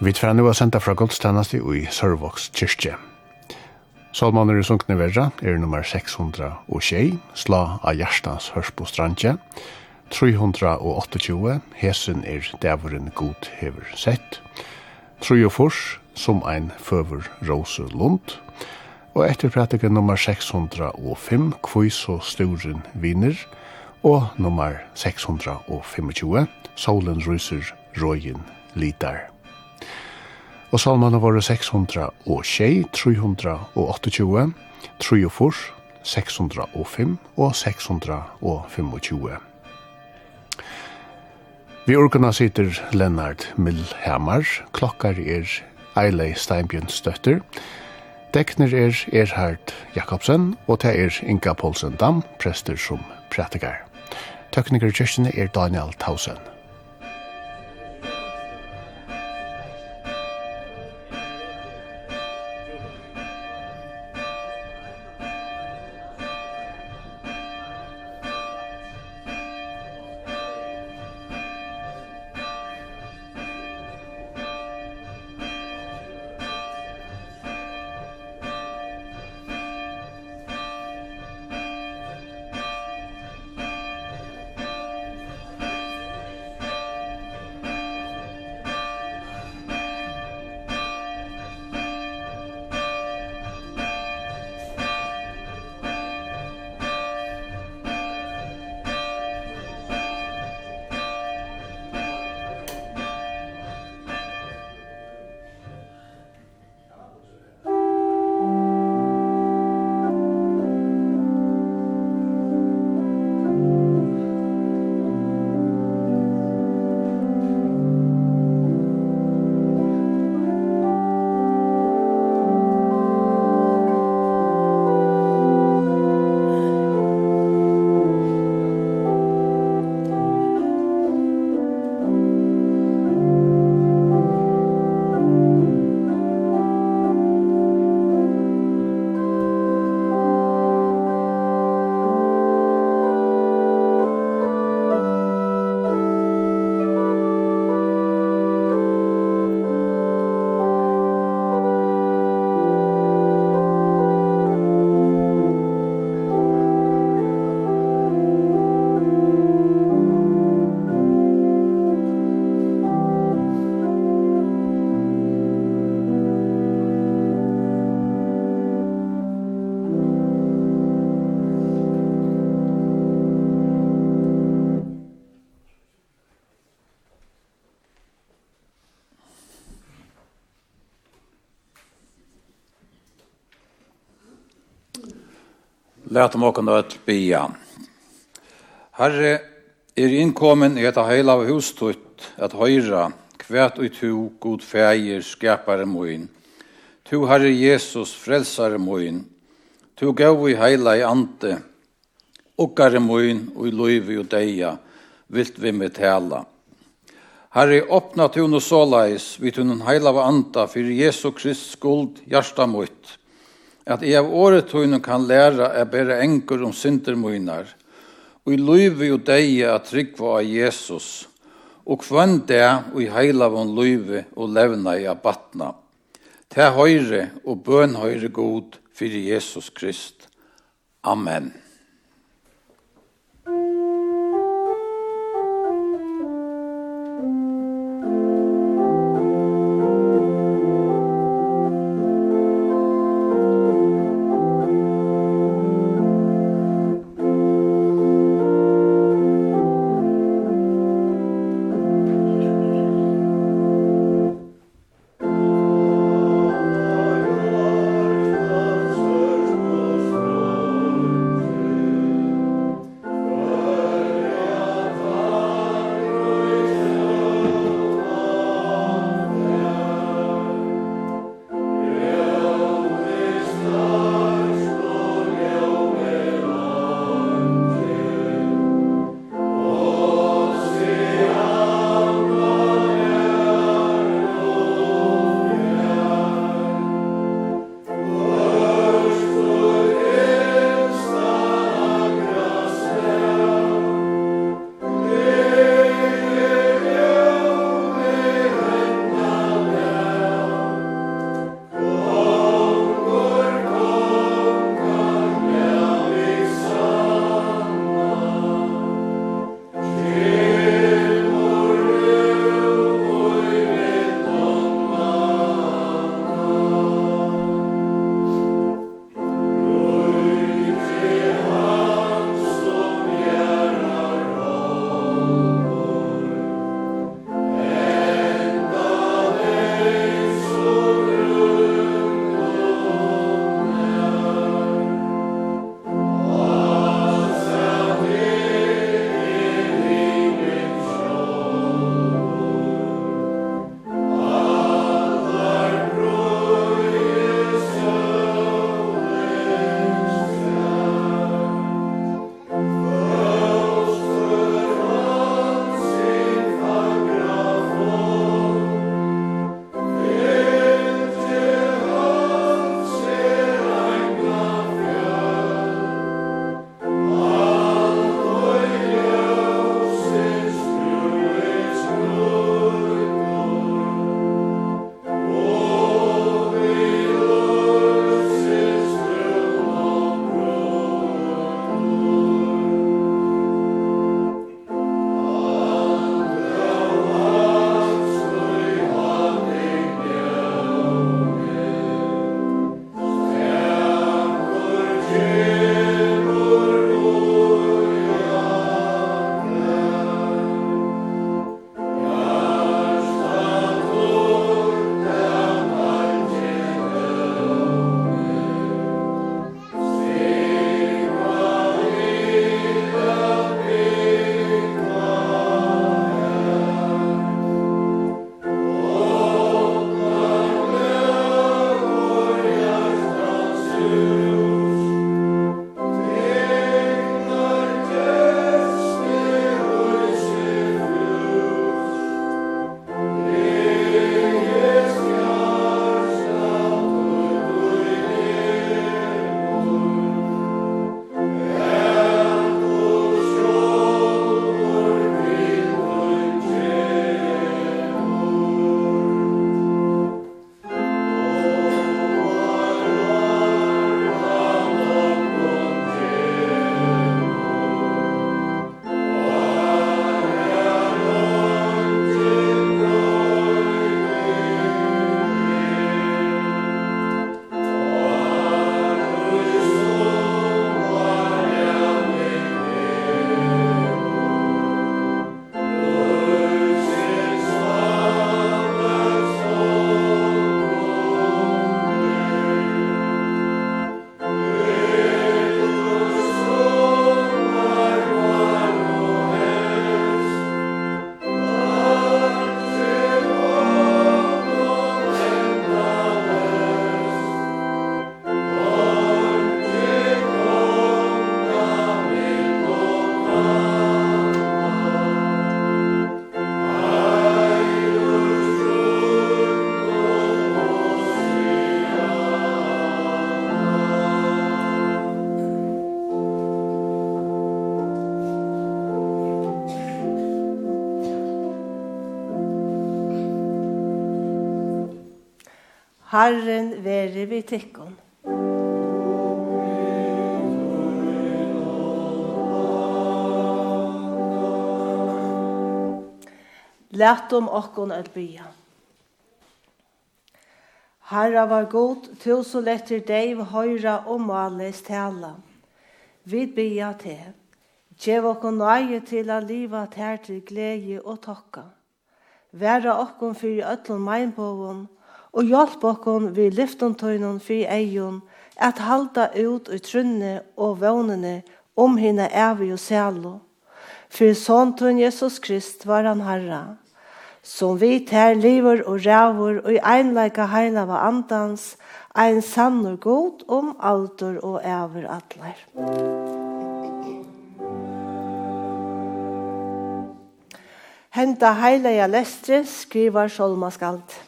Vi tverra nu a senda fra gudstjenest i Sørvoks kyrkje. Salmaner i sunkne verra er nummer 600 og tjei, sla av hjertans hørs på strandje, 328, hesen er dæveren god hever sett, 3 og fors, som ein føver rose lund, og etter prætikken nummer 605, kvois og sturen viner, og nummer 625, solen ryser røyen litar og salmene våre 600 og 328, 34, 605 og 625. Vi orkana sitter Lennart Milhamar, klokkar er Eilei Steinbjørnsdøtter, Dekner er Erhard Jakobsen, og det er Inga Poulsen Dam, prester som prætikar. Tekniker i er Daniel Tausen. lät om åkken og bia. Herre, er inkommen i etta heila av hustut at høyra, kvært og tu, god fægir skapare moin. Tu, Herre Jesus, frelsare moin. Tu gav i heila i ante, okkare moin, og i loivi og deia, vilt vi med tala. Herre, åpna tu no såleis, vi tunnen heila av anta, fyrir Jesu Krist skuld, hjärsta mot, at jeg av året tøyne kan lære er bare enker om syndermøyner, og i løyve og deie at tryggva av Jesus, og kvann det og i heila von løyve og levna i abatna. Til høyre og bønhøyre god for Jesus Krist. Amen. Herren være vi tikkon. Lætt om okkon at bya. Herra var god, til så letter deg høyra og males tala. Vi bya til. Gjev okkon nøye til a liva tær til glede og tokka. Væra okkon fyrir öllum meinbovun, og hjelp okkon vi lyftontøynon fyrir eion, at halda ut i trunne og vånene om hina evi og selo. For såntun Jesus Krist var han herra, som vi tær liver og rævor og i einleika heila var andans, ein sannur god om alder og æver atler. Henta heilaja lestre skrivar Solmaskald.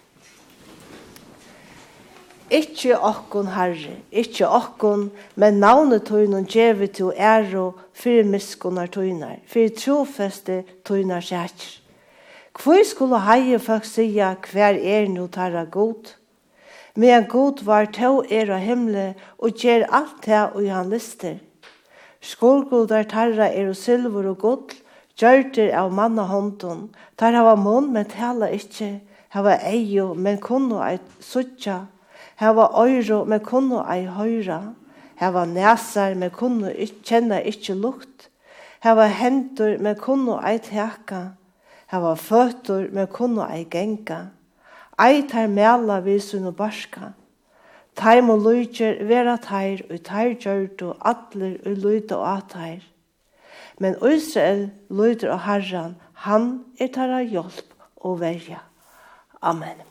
Ikke okkon herre, ikke okkon, men navnet tøynen djevi til æro fyrir miskunar tøynar, fyrir trofeste tøynar sætjer. Hvor skulle heie folk sia hver er nu tarra god? Men god var tå er av himle og gjer alt det og han lister. Skolgodar tarra er og silver og godl, gjørter av manna hånden, tar hava mån, men tala ikkje, hava eio, men kunno eit suttja, hava øyro men kunnu ei høyra, hava næsar men kunnu kjenna ikkje lukt, hava hendur men kunnu ei teka, hava føtur men kunnu ei genga, ei tar mela visun og barska, Taim og lujtjer vera teir, og tair gjørdu atler og lujta og atair. Men Israel lujter og herran, han er tæra hjelp og verja. Amen.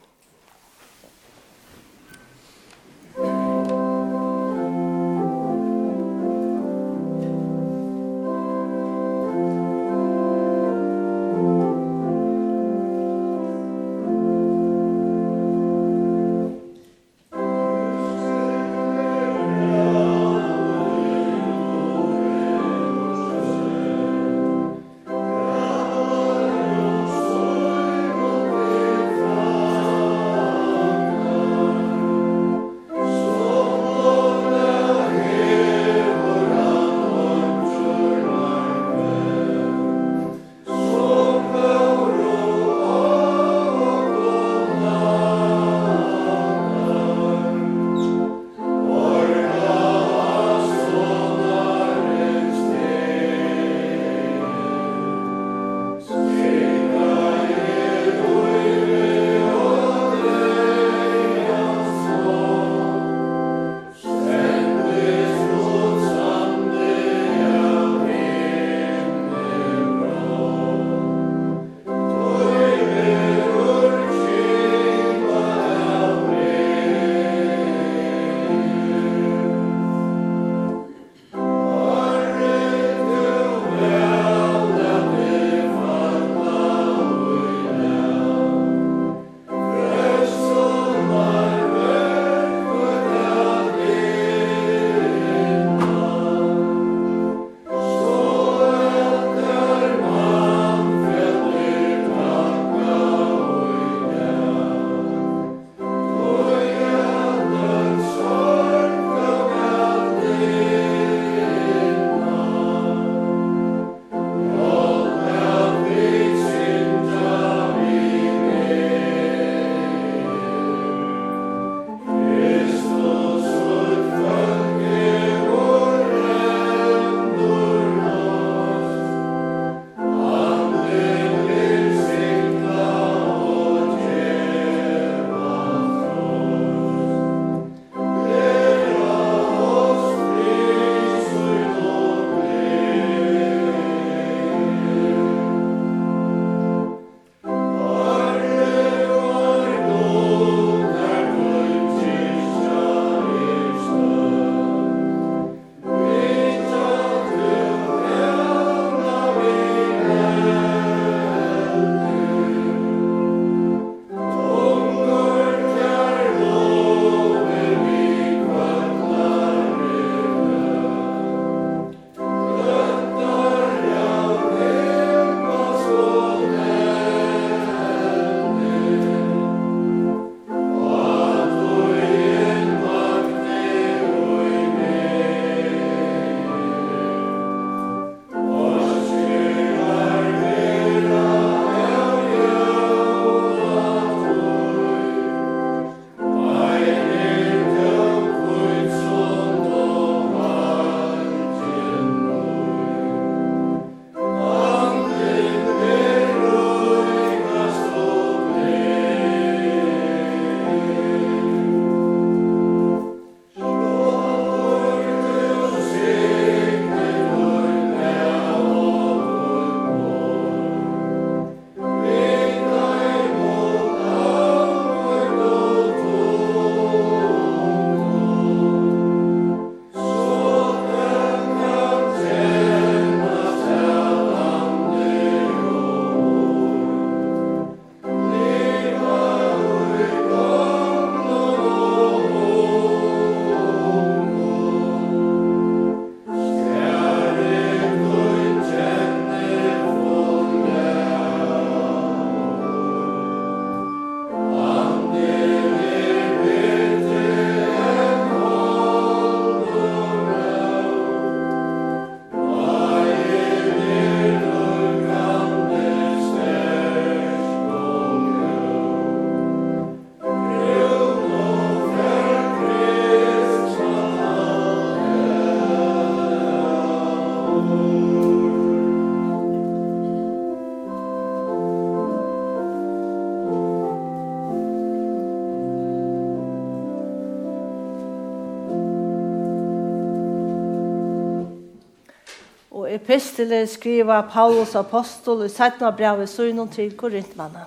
epistelen skriva Paulus apostol i sættna brevet søgnen til Korintmanna.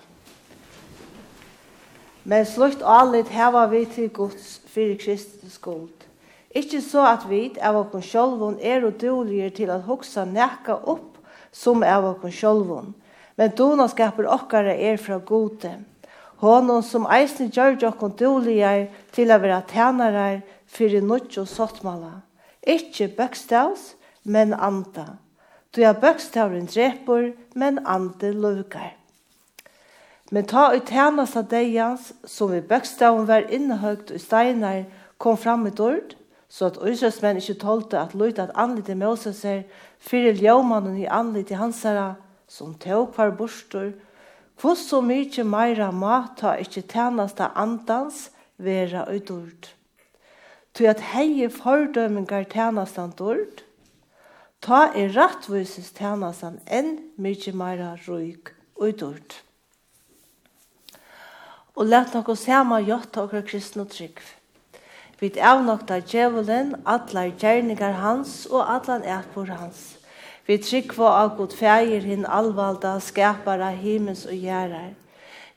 Men slukt allit heva vi til Guds fyrir Kristi skuld. Ikki så at vi av okken sjolvun er udulige til at hoksa nekka opp som av okken sjolvun, men donaskaper okkara er fra gode. Honom som eisne gjør okken dulige til at vera tænarar fyrir nudj og sottmala. Ikke bøkstavs, men anda. Du er bøkstavren dreper, men ande løvkar. Men ta ut hennes av deians, som i bøkstavren var innehøgt og steinar, kom fram et ord, så at Israelsmenn ikke tålte at løyta at anlite Moses er, fyrir ljåmannen i anlite hansara, som tåg var bostor, hvor så mykje meira mat ta ikkje av andans vera utord. Tu at hei fordømingar av dord, Ta er rattvises tænasan enn mykje meira røyk og dørt. Og let nokko sema jotta okra kristne trygg. Vi avnokta djevelen, atlar gjerningar hans og atlan etbor hans. Vi tryggva av god feir hinn alvalda skapara himmels og gjerrar.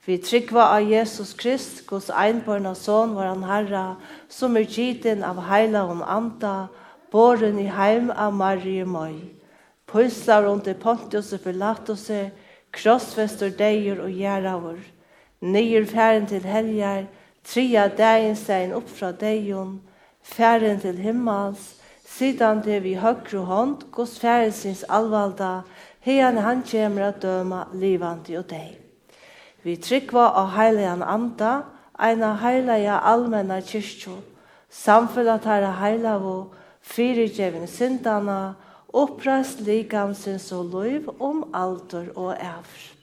Vi tryggva av Jesus Krist, gos einborna son, vår herra, som er gittin av heila og anda, Boren i heim av Marie Møy. Pulsar under Pontius og Pilatus, krossfester deier og gjerraver. Nyer færen til helger, tria dagen stein opp fra deion, færen til himmels, sidan det vi høyre hånd, gos færen sinns alvalda, heian han kjemmer at døma livandi og deg. Vi tryggva av heilegan anda, eina heilega allmenna kyrkjo, samfunnet herre heilago, fyrirgevin syndana, oppreist likamsins og loiv om alder og evr.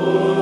Lord.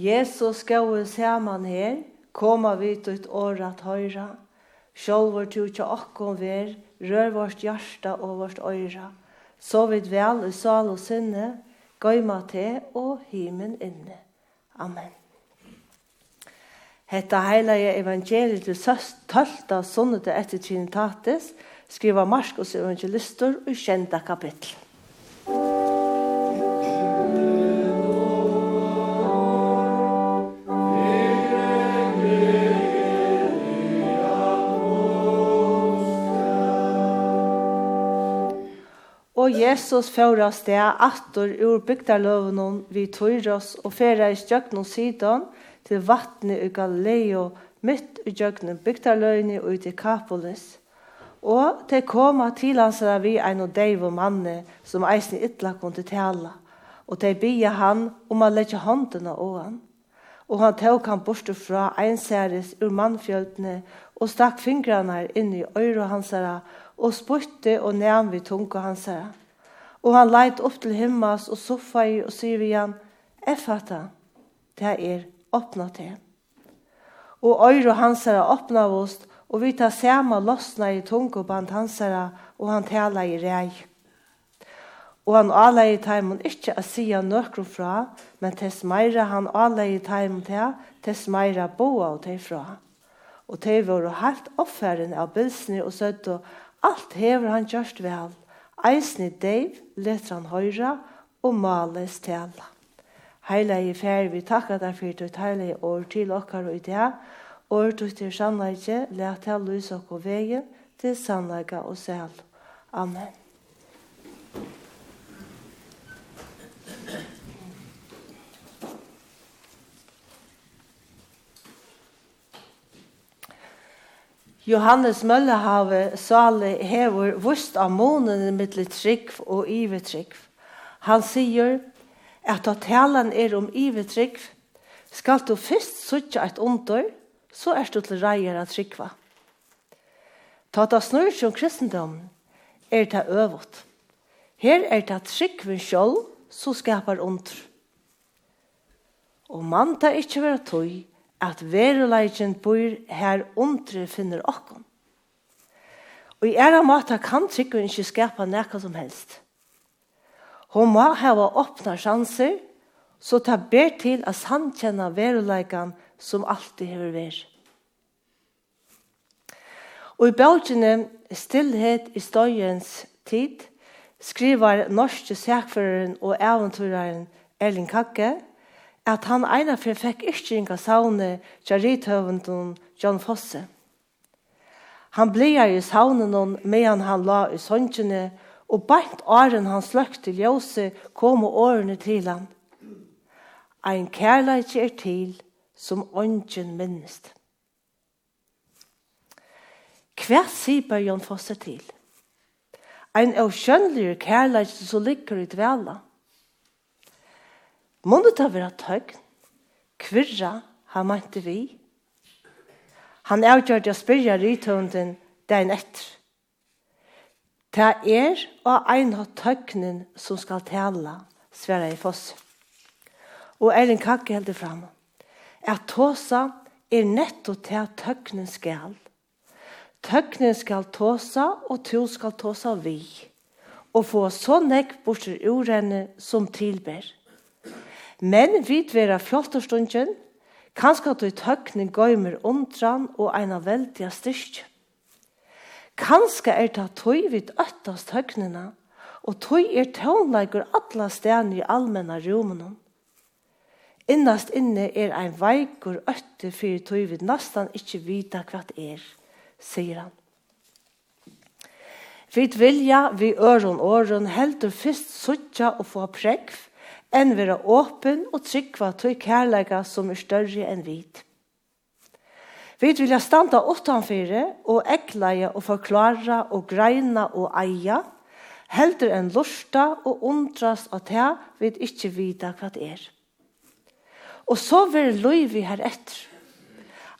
Jesus gav saman her, koma vit et år at høyra, sjálvor tu tja okkom ver, rør vårt hjärsta og vårt øyra, så vid vel i sal og sinne, gøyma te og himen inne. Amen. Hetta heilige evangeliet til søst tølta sunnet etter Trinitatis, skriva Marskos evangelistor og kjenta kapittel. Og Jesus fører oss det atter ur bygdarløven vi tøyr oss og fører i stjøkken siden til vattnet i Galileo midt i stjøkken bygdarløven og i Kapolis. Og de koma til hans der vi en og deiv og manne som eisen ytla kom til tala. Og de bia han om å legge håndene av han. Og han tog han borte fra enseres ur mannfjøltene og stakk fingrene inn i øyre hans der og spurte og nevn vi tunga hans her. Og han leit opp til himmels og soffa i og sier vi igjen, Effata, fatta, det er åpna til». Og øyre hans her åpna oss, og vi tar sema lossna i tunga band hans her, og han tala i rei. Og han alei teimen ikkje a sia nøkron fra, men tess meira han alei teimen til, tess meira boa og til fra. Og tei var heilt oppferden av bilsni og søtto, Alt hever han gjørst vel. Eisen i deiv, leter han høyra, og males tala. i fer, vi takkar deg for ditt i år til okkar og i det, år til til sannleikje, let til lys og vegen, til sannleika og sel. Amen. Johannes Møllehave sale hever vust av månen mittel trygg og ivetrygg. Han sier at da talen er om ivetrygg, skal du først suttje et under, så er du til reier av tryggva. Ta da snur som kristendom, er det øvått. Her er det tryggven sjål, så skapar under. Og man tar ikke være tøy, at veruleikin bor her undre finner okkom. Og i æra måte kan tryggvun ikke skapa nekka som helst. Hun må hava åpna sjanser, så ta ber til at sankjenna veruleikan som alltid hever ver. Og i bølgjene Stillhet i støyens tid skriver norske sækføreren og eventyreren Erling Kakke at han eina fyrir fekk ykkring inga saune Jaritøvendun John Fosse. Han blir i saunen medan han la i søngjene, og beint åren han sløkte ljøse kom og årene til han. Ein kærleik er til som ånden minnest. Hva sier John Fosse til? Ein avskjønnelig kærleik som ligger i dvela. Må det da være tøgn? Kvirra han mente vi? Han avgjørte å spyrja rytønden den etter. Det er og ein av tøgnen som skal tala, sverre i foss. Og Eirin Kakke heldur fram. At tåsa er netto til at tøgnen skal. Tøgnen skal tåsa, og to skal tåsa vi. Og få så nekk bort til urenne som tilber. Men vid vera fjolterstundjen, kanskje at du tøkning gøymer undran og eina veldiga styrk. Kanskje er det tøy vid øttast tøknina, og tøy er tøvnleikur alla stene i allmenna rjumunum. Innast inne er ein veikur øtte fyrir tøy vid nastan ikkje vita hva er, sier han. Vit vilja vi øron åren heldur fyrst suttja og få prekv, enn vera åpen og tryggva til kærleika som er større enn vit. Vi vilja standa åttanfyre og ekleie og forklara og greina og eia, heldur enn lusta og undrast at det vi ikkje vita hva det er. Og så vil løyvi her etter.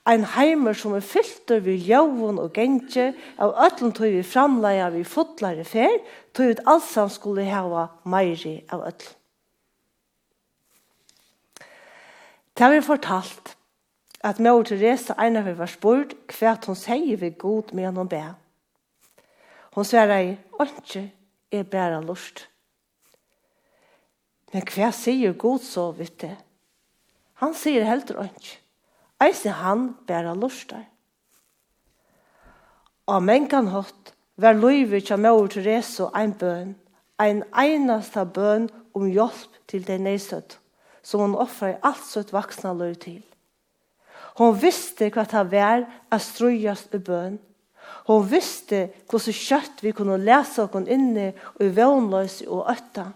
Ein heimer som er fylltur við ljóvun og gengje, av ötlun tøy vi framleia vi fotlare fer, tøy vi alsam skulle hava meiri av ötlun. Det har vi fortalt at Mor Therese Einar vi var spurt hva hun sier vi god med henne be. Hun sverer i, «Åndsje er bare lust». Men hva sier god så, vet du? Han sier helt åndsje. Eise han bare lust der. Og men kan hatt var løyve til Mor Therese og ein bøn, ein einasta bøn om hjelp til den neisøtt som hon offrar allt sitt vaksna liv till. Hon visste hva det var å strøyast i bøn. Hon visste hvordan kjøtt vi kunne lese oss inne og i vånløs og øtta.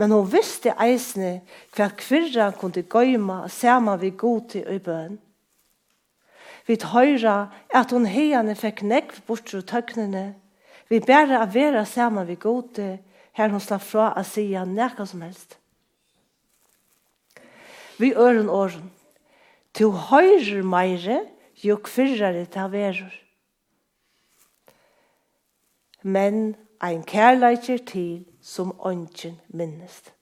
Men hon visste eisne hva kvirra kunne gøyma saman vi god til i bøn. Vi høyra at hon heiane fikk nekv bort fra tøknene. Vi bæra av vera saman vi god til her hon slapp fra å sija nekka som helst vi øren åren. Tu høyrer meire, jo kvirrare ta verur. Men ein kærleikir til som ånden minnest.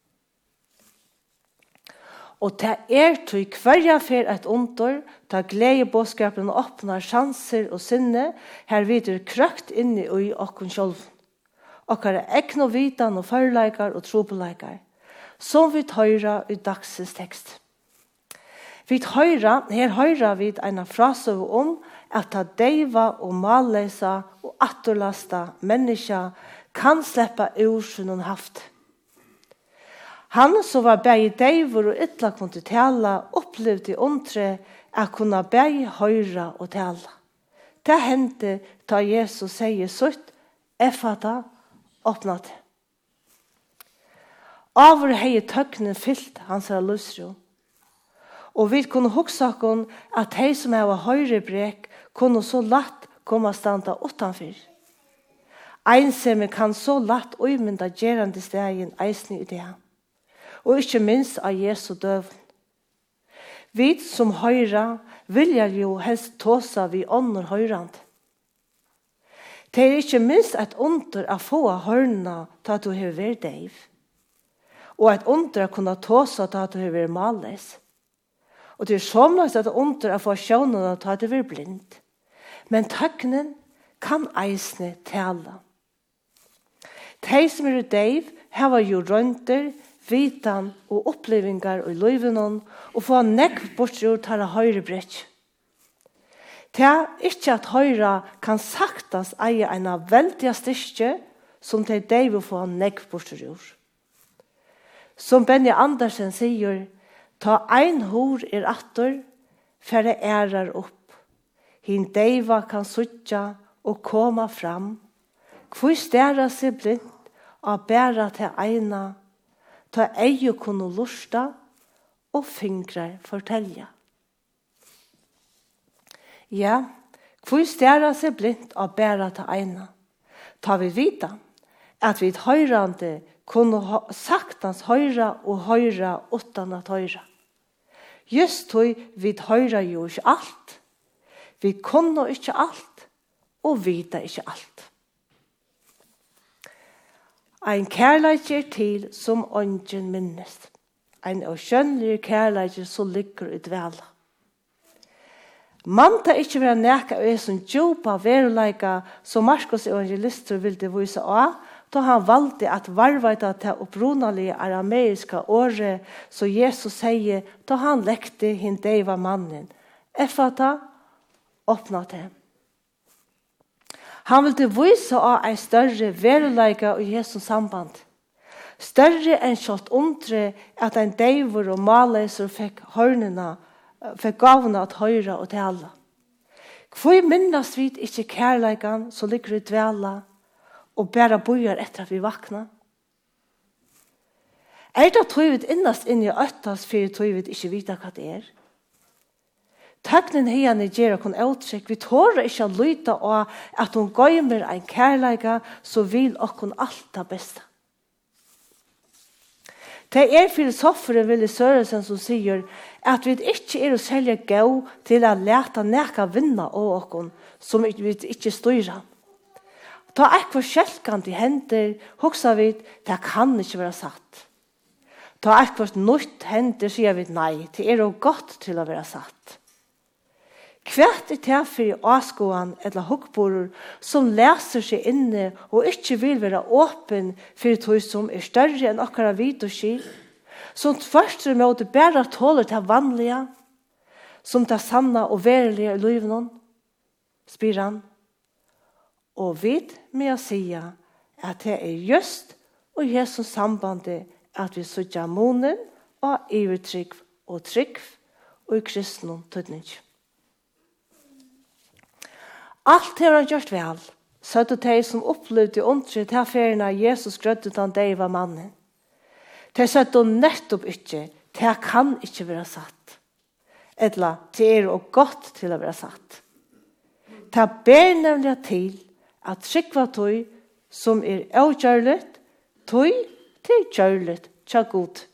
Og ta er tu kvarja fer et ontor, ta glede bådskapen åpnar sjanser og sinne, her vidur krøkt inni ui okkun sjolv. Okkar er ekno vitan og førleikar og trobeleikar, som vi tøyra i dagsens tekst. Vi høyra, her høyra vi eina frase om at ta deiva og malleisa og atterlasta menneska kan sleppa ur sin hun haft. Han som var bæg deivor og ytla kunne tala, opplevde omtre at kunne bæg høyra og tala. Det hendte ta Jesus sier sutt, effata, åpnat. Avur hei tøknen fyllt hans er løsrum. Og vi kunne hoksa okon at hei som hava høyre brek kunne så latt komme standa utanfyr. Einsemme kan så latt uimynda gjerande stegin eisne i det. Og ikkje minst av Jesu døvn. Vi som høyra vilja jo helst tåsa vi ånder høyrand. Det er ikkje minst et under å få hørna til at du har vært deiv. Og et under å kunne tåsa til at du har vært males. Og det er somløst at det under å få sjånen og ta det vir blind. Men tøknen kan eisne tale. De som er deiv, heva jo rønter, vitan og opplevingar og løyvenon, og få nekv bortsjord tala høyre brett. Det er ikke at høyre kan saktas eie en av veldige styrke som til er det vi får nekk. Som Benny Andersen sier, Ta ein hor er attor, færre ærar opp. Hin deiva kan suttja og koma fram. Kvoi stæra seg blind, a bæra til eina. Ta eio kunne lusta, og fingrar fortelja. Ja, kvoi stæra seg blind, a bæra til eina. Ta vi vita, at vi høyrande kunne saktans høyra og høyra utan at høyra. Just tog vi høyra jo ikke alt. Vi kunne ikke alt, og vita ikke alt. Ein kærleik er til som ånden minnest. Ein avskjønnelig kærleik som ligger i dvela. Man ta ikkje vera neka av som djupa veruleika som Markus evangelister vil det vise av, då han valde at varvaita til uppronaliga arameiska året så Jesus sier, då han lekte hin deiva mannen. Effata, åpna til. Han ville vise av en større veruleika og Jesus samband. Større enn kjort undre at en deivor og maleiser fikk hörnerna, fikk gavna at höra og tala. Hvor minnast vi ikke kærleikan som ligger i dvela og bæra bøyer etter at vi vakna? Er det tog vi innast inn i øttas for tog vi ikke hva det er? Tøknen heian i gjerra kon eutrykk, vi tåra ikkje a lyta av at hon gøymer ein kærleika, så vil okkon alt det beste. Det er filosoferen Ville Søresen som sier at vi ikkje er å selge gau til å leta neka vinna av okkon som vi ikkje styrer ham. Ta ekvar kjelkant i hender, hoksa vid, det kan ikkje vera satt. Ta ekvar nøyt hender, sier vid nei, det er jo godt til å vera satt. Kvært er det for avskåan eller hukkborer som leser seg inne og ikkje vil vera åpen for det som er større enn akkurat vidt og skil, som tvørst er med å bæra tåler til vanlige, som det sanna og verilige i livet noen, spyr han. Og vid med å sige at det er just og Jesus sambandet at vi sutja månen og ivertrygg og trygg og i kristnum tøtning. Alt har han gjort vel, søtte de som opplevde ondre til ferien av Jesus grødde den deg var mannen. De søtte nettopp ikke, det kan ikke være satt. Etla, det er og godt til å være satt. Det ber nemlig til at trykva tøy som er avgjørlet, tøy til gjørlet tja god.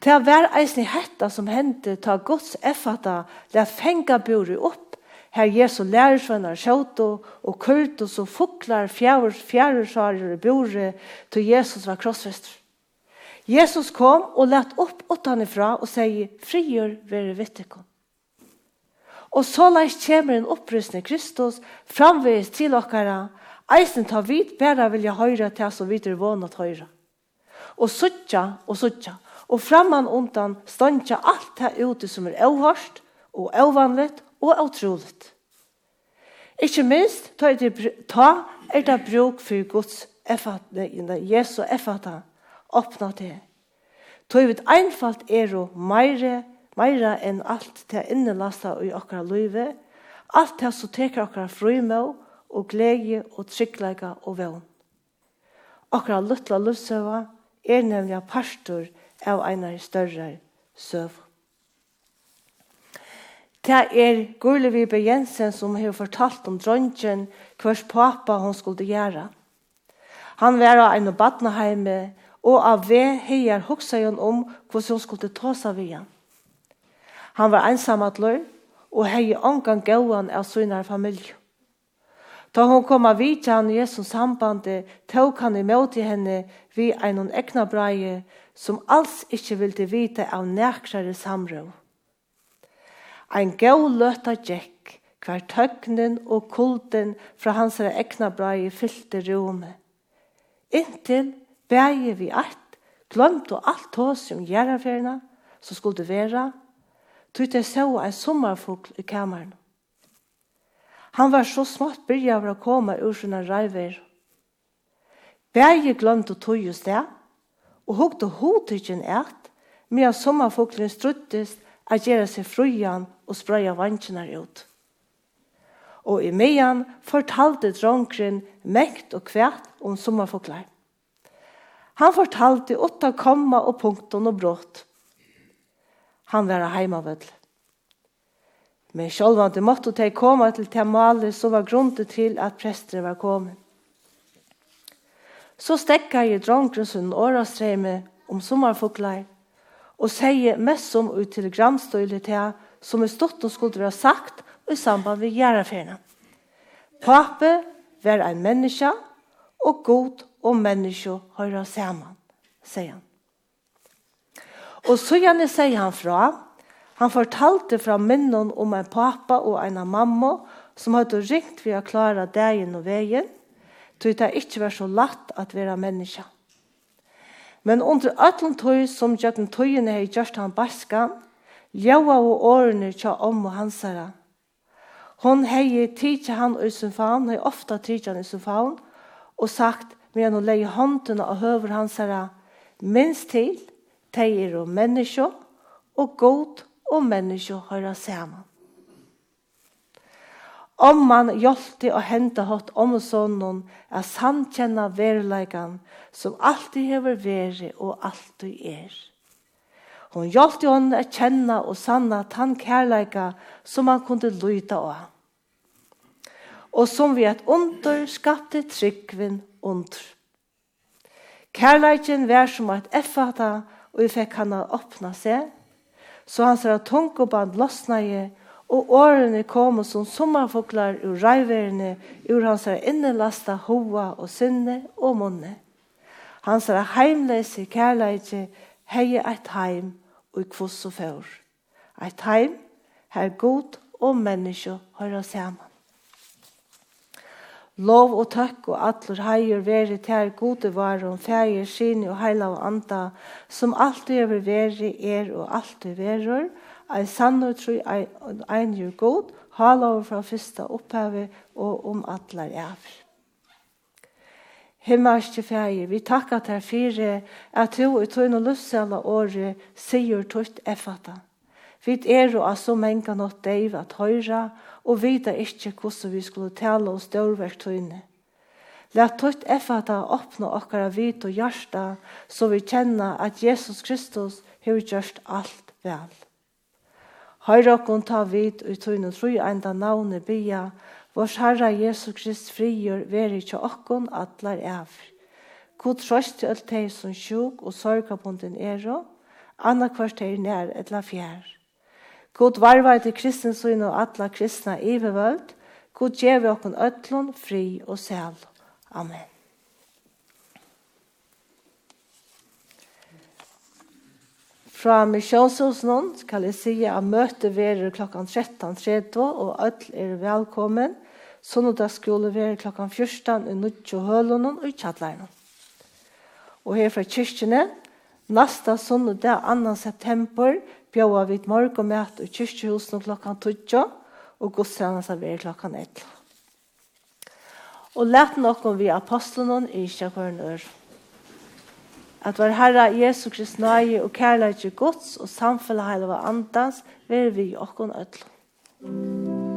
Det var eisen hetta som hendte ta gods effata la fenga buri opp, her Jesu lærersvennar sjåto og kurtus og fuklar fjærer fjærer buri til Jesus var krossfester. Jesus kom og lett opp åttan ifra og sier, frigjør være vittekom. Og så leis kommer en opprystning Kristus framvis til okkara, eisen tar vid bæra vilja høyra til som videre vånat høyra. Og suttja og suttja, og framman undan stantja alt det ute som er avhørst, og avvanligt og avtroligt. Ikke minst ta er det, ta er det bruk for Guds effatne, Jesu effatne, åpna det. Tøy det einfalt er og meire meira enn alt til innelasta i okkara løyve, alt til som teker okkara frumå og glede og tryggleika og vevn. Okkara luttla løvsøva er nemlig pastor av einar større søv. Det er Gurlevibe Jensen som har fortalt om dronjen hvers pappa hon skulle gjøre. Han var av en badneheime og av ved heier hoksa om hvordan hun skulle ta seg ved henne. Han var ensamadler og hei ongan gauan av synar familie. Da hon kom av vidtja han i Jesu sambandet, tog han imot i henne vi einon ekna breie som alls ikkje vilde vite av nekrare samrå. Ein gau løtta Jack, hver tøgnen og kulden fra hans ekna breie fyllte rommet. Inntil bæje vi alt, glömt og alt hos om gjerraferna som skulle vera, tog jeg så en sommerfugl i kameran. Han var så smått byrja av å komme ur sina reiver. Berge glemt å tog just det, og hukte hodtidgen et, med at sommerfuglen struttes at gjøre seg frujan og sprøya vannkjene ut. Og i meian fortalte dronkren mekt og kvært om sommerfugler. Han fortalte åtta komma og punkten og brått, Han var heimavøll. Men sjálvan det måtte de komme til Tamale, så var grunden til at prestene var kommet. Så stekka jeg dronkren sin årastreime om sommerfugler, og sier mest som ut til gramstøyle til som er stått og skulle være sagt i samband med gjæreferna. Pape var en menneske, og god og menneske høyre sammen, sier han. Og så gjerne sier han fra, han fortalte fra minnen om en pappa og en mamma som hadde ringt for å klare dagen og veien, til det ikke var så lett at være menneske. Men under alle tøy som gjøkken tøyene i gjort han baskan, ljøa og årene tja om og hans herre. Hon hei til han i sin faun, hei ofta til han i sin faun, og sagt, men hun leie håndene og høver hans herre, minst til, De er og menneske, og god og menneske hører sammen. Om man hjelpte å hente hatt om sånnen, er samkjenna verleikan som alltid hever veri og alltid er. Hon hjelpte hon å kjenne og sanna tann kærleika som han kunde lyda av. Og som vi et under skapte tryggven under. Kærleiken var som et effata og vi fikk henne åpne seg. Så han sier at tungoband lossnade, og årene kom som sommerfoklar ur reiverene, ur hans innelasta hoa og sinne og munne. Han sier at heimleise kærleidje heie eit heim og kvoss og fjord. Eit heim her god og menneske høyra sammen. Lov og takk og allur heier veri til gode varum, feir, sine og heila og anda, som alltid er veri er og alltid verur, ei sann og tru ein jur god, hala over fra fyrsta opphavet og om allar evr. Himmelske feir, vi takkar til fire, at du i tøyne lussela året sier tøyt effata. Vi er og av så menga nått deiv at høyra, og og vita ikkje hvordan vi skulle tale om tøyne. Læt tøyt effata åpne okkara vit og hjärsta, så vi kjenna at Jesus Kristus har gjort alt vel. Høyre okkon ta vit og tøyne tru enda navne bya, vårs Herre Jesus Krist frigjør veri ikkje okkon atlar evr. God trøst til alt teg som sjuk og sorgabunden ero, anna kvart teg nær etla fjær. God varvar til kristens søgn og alla kristna ivervöld. God gjev okkon ötlun, fri og sel. Amen. Fra misjonshusen skal jeg si at møte verer klokkan 13.30 og øtl er velkommen. Sondagsskole verer klokkan 14 i Nuttjo Hølonen og i Kjallarnen. Og her fra kyrkjene, nasta det 2. september bjóða við morgumætt og kyrkjehusene klokkan 12 og gudstjenest av er klokkan 11. Og lett om vi apostlene i kjøkken ør. At vår Herre Jesu Krist nøye og kærlighet til Guds og samfunnet heilige andans, vil vi i åkken ødelen.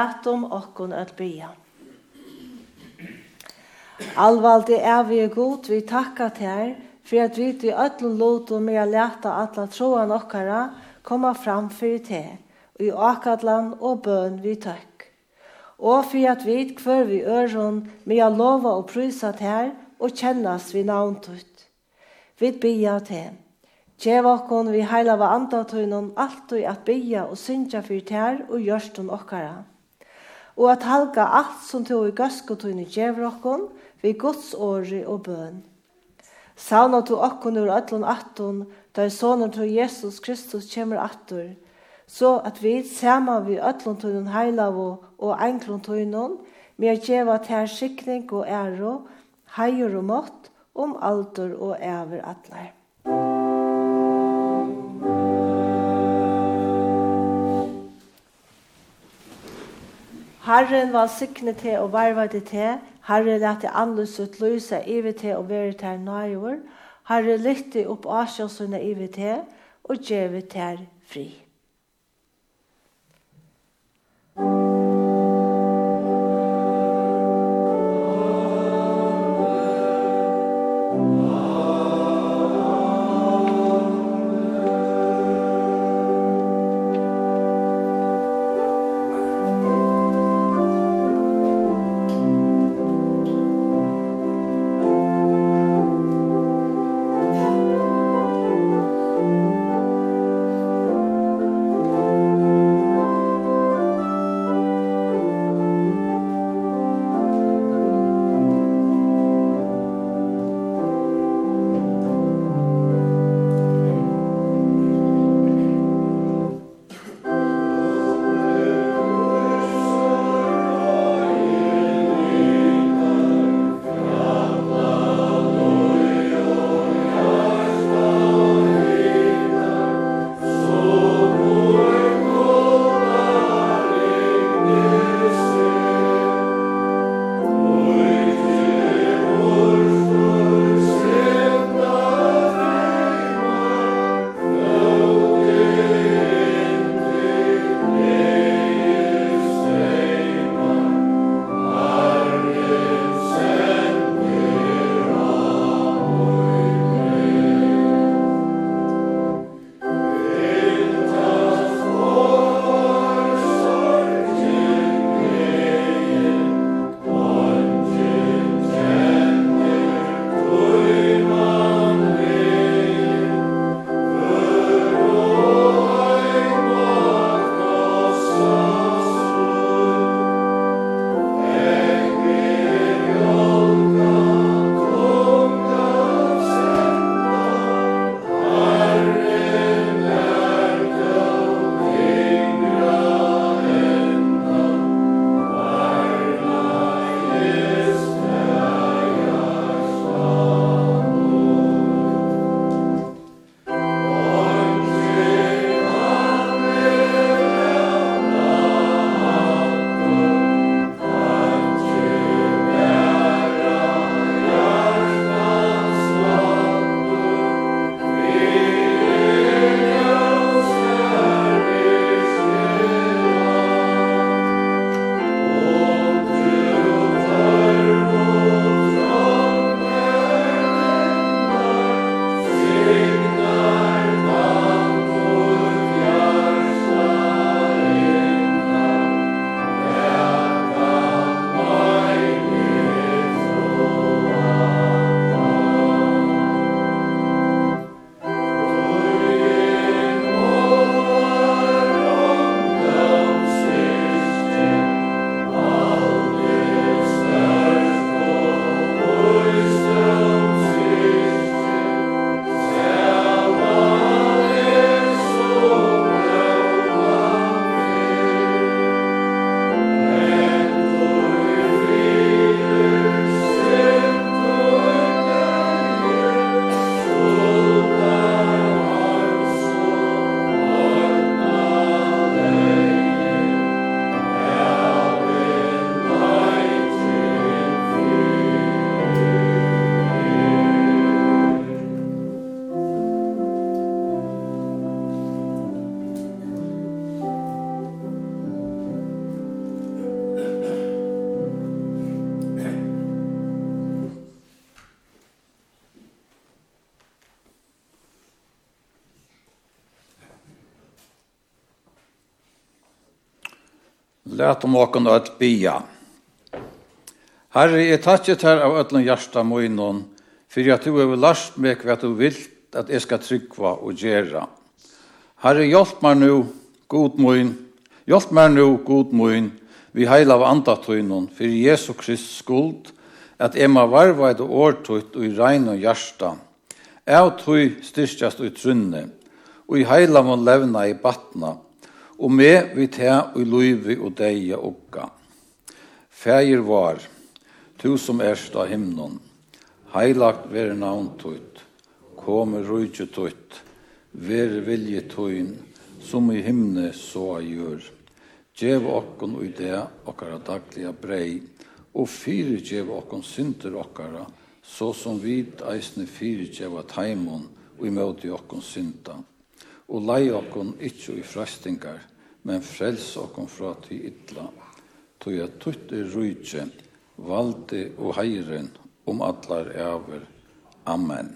lat om okkon at bya. Alvaldi er vi god, vi takka til for at vi til öllum lotum med at leta alla troan okkara koma fram fyrir te, og i akadlan og bøn vi takk. Og for at vi kvør vi øron med å lova og prysa til og kjennas vi navntut. Vi bia til. Gjev okkon vi heila va andatøynon alt og at bia og syndja fyrir tær og gjørstun okkara og at halka alt som tog i gøskotøyne i okkon, vi Guds åri og bøn. Sauna to okkon ur ötlun attun, da er sonen tog Jesus Kristus kjemur attur, så at vi sama vi ötlun tøynen heilavo og enklun tøynen, med at djeva ter skikning og æro, heier og mått, om alder og æver atleir. Herren var sikne til og varva til til. Herre lette anløs ut lyse ivet til og være til nøyver. Herre lytte opp asjøsene ivet til og gjeve til fri. Læt om åken og et bia. Herre, jeg takker her av ødlen hjärsta munnen, for at du har lært meg hva du vil at jeg skal tryggva og gjøre. Herre, hjelp meg nå, god munn, hjelp meg nå, god munn, vi heil av andatøynen, for Jesu Krist skuld, at jeg må varva et årtøyt og i regn og hjertet. Jeg tøy och i trunne, og i heila må levna i batna, og med vi te og løyvi og deia okka. Fægir var, tu som erst av himnon, heilagt vere navn tøyt, kome rujtje tøyt, vere vilje tøyn, som i himne så a gjør. Djev okkon og det okkara dagliga brei, og fyre djev okkon synder okkara, så som vit eisne fyre djev at heimon, og i møte okkon synda. Og lei okkon ikkje i frøstingar, men frels okkom fra til ytla, Tog jeg tutt er rujtje, valde og heiren om allar æver. Amen.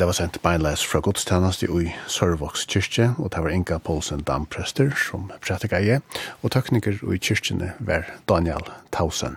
det var sendt beinleis fra godstjeneste i Sørvoks kyrkje, og det var Inga Poulsen Damprester som prætika i, og tøkninger i kyrkjene var Daniel Tausen.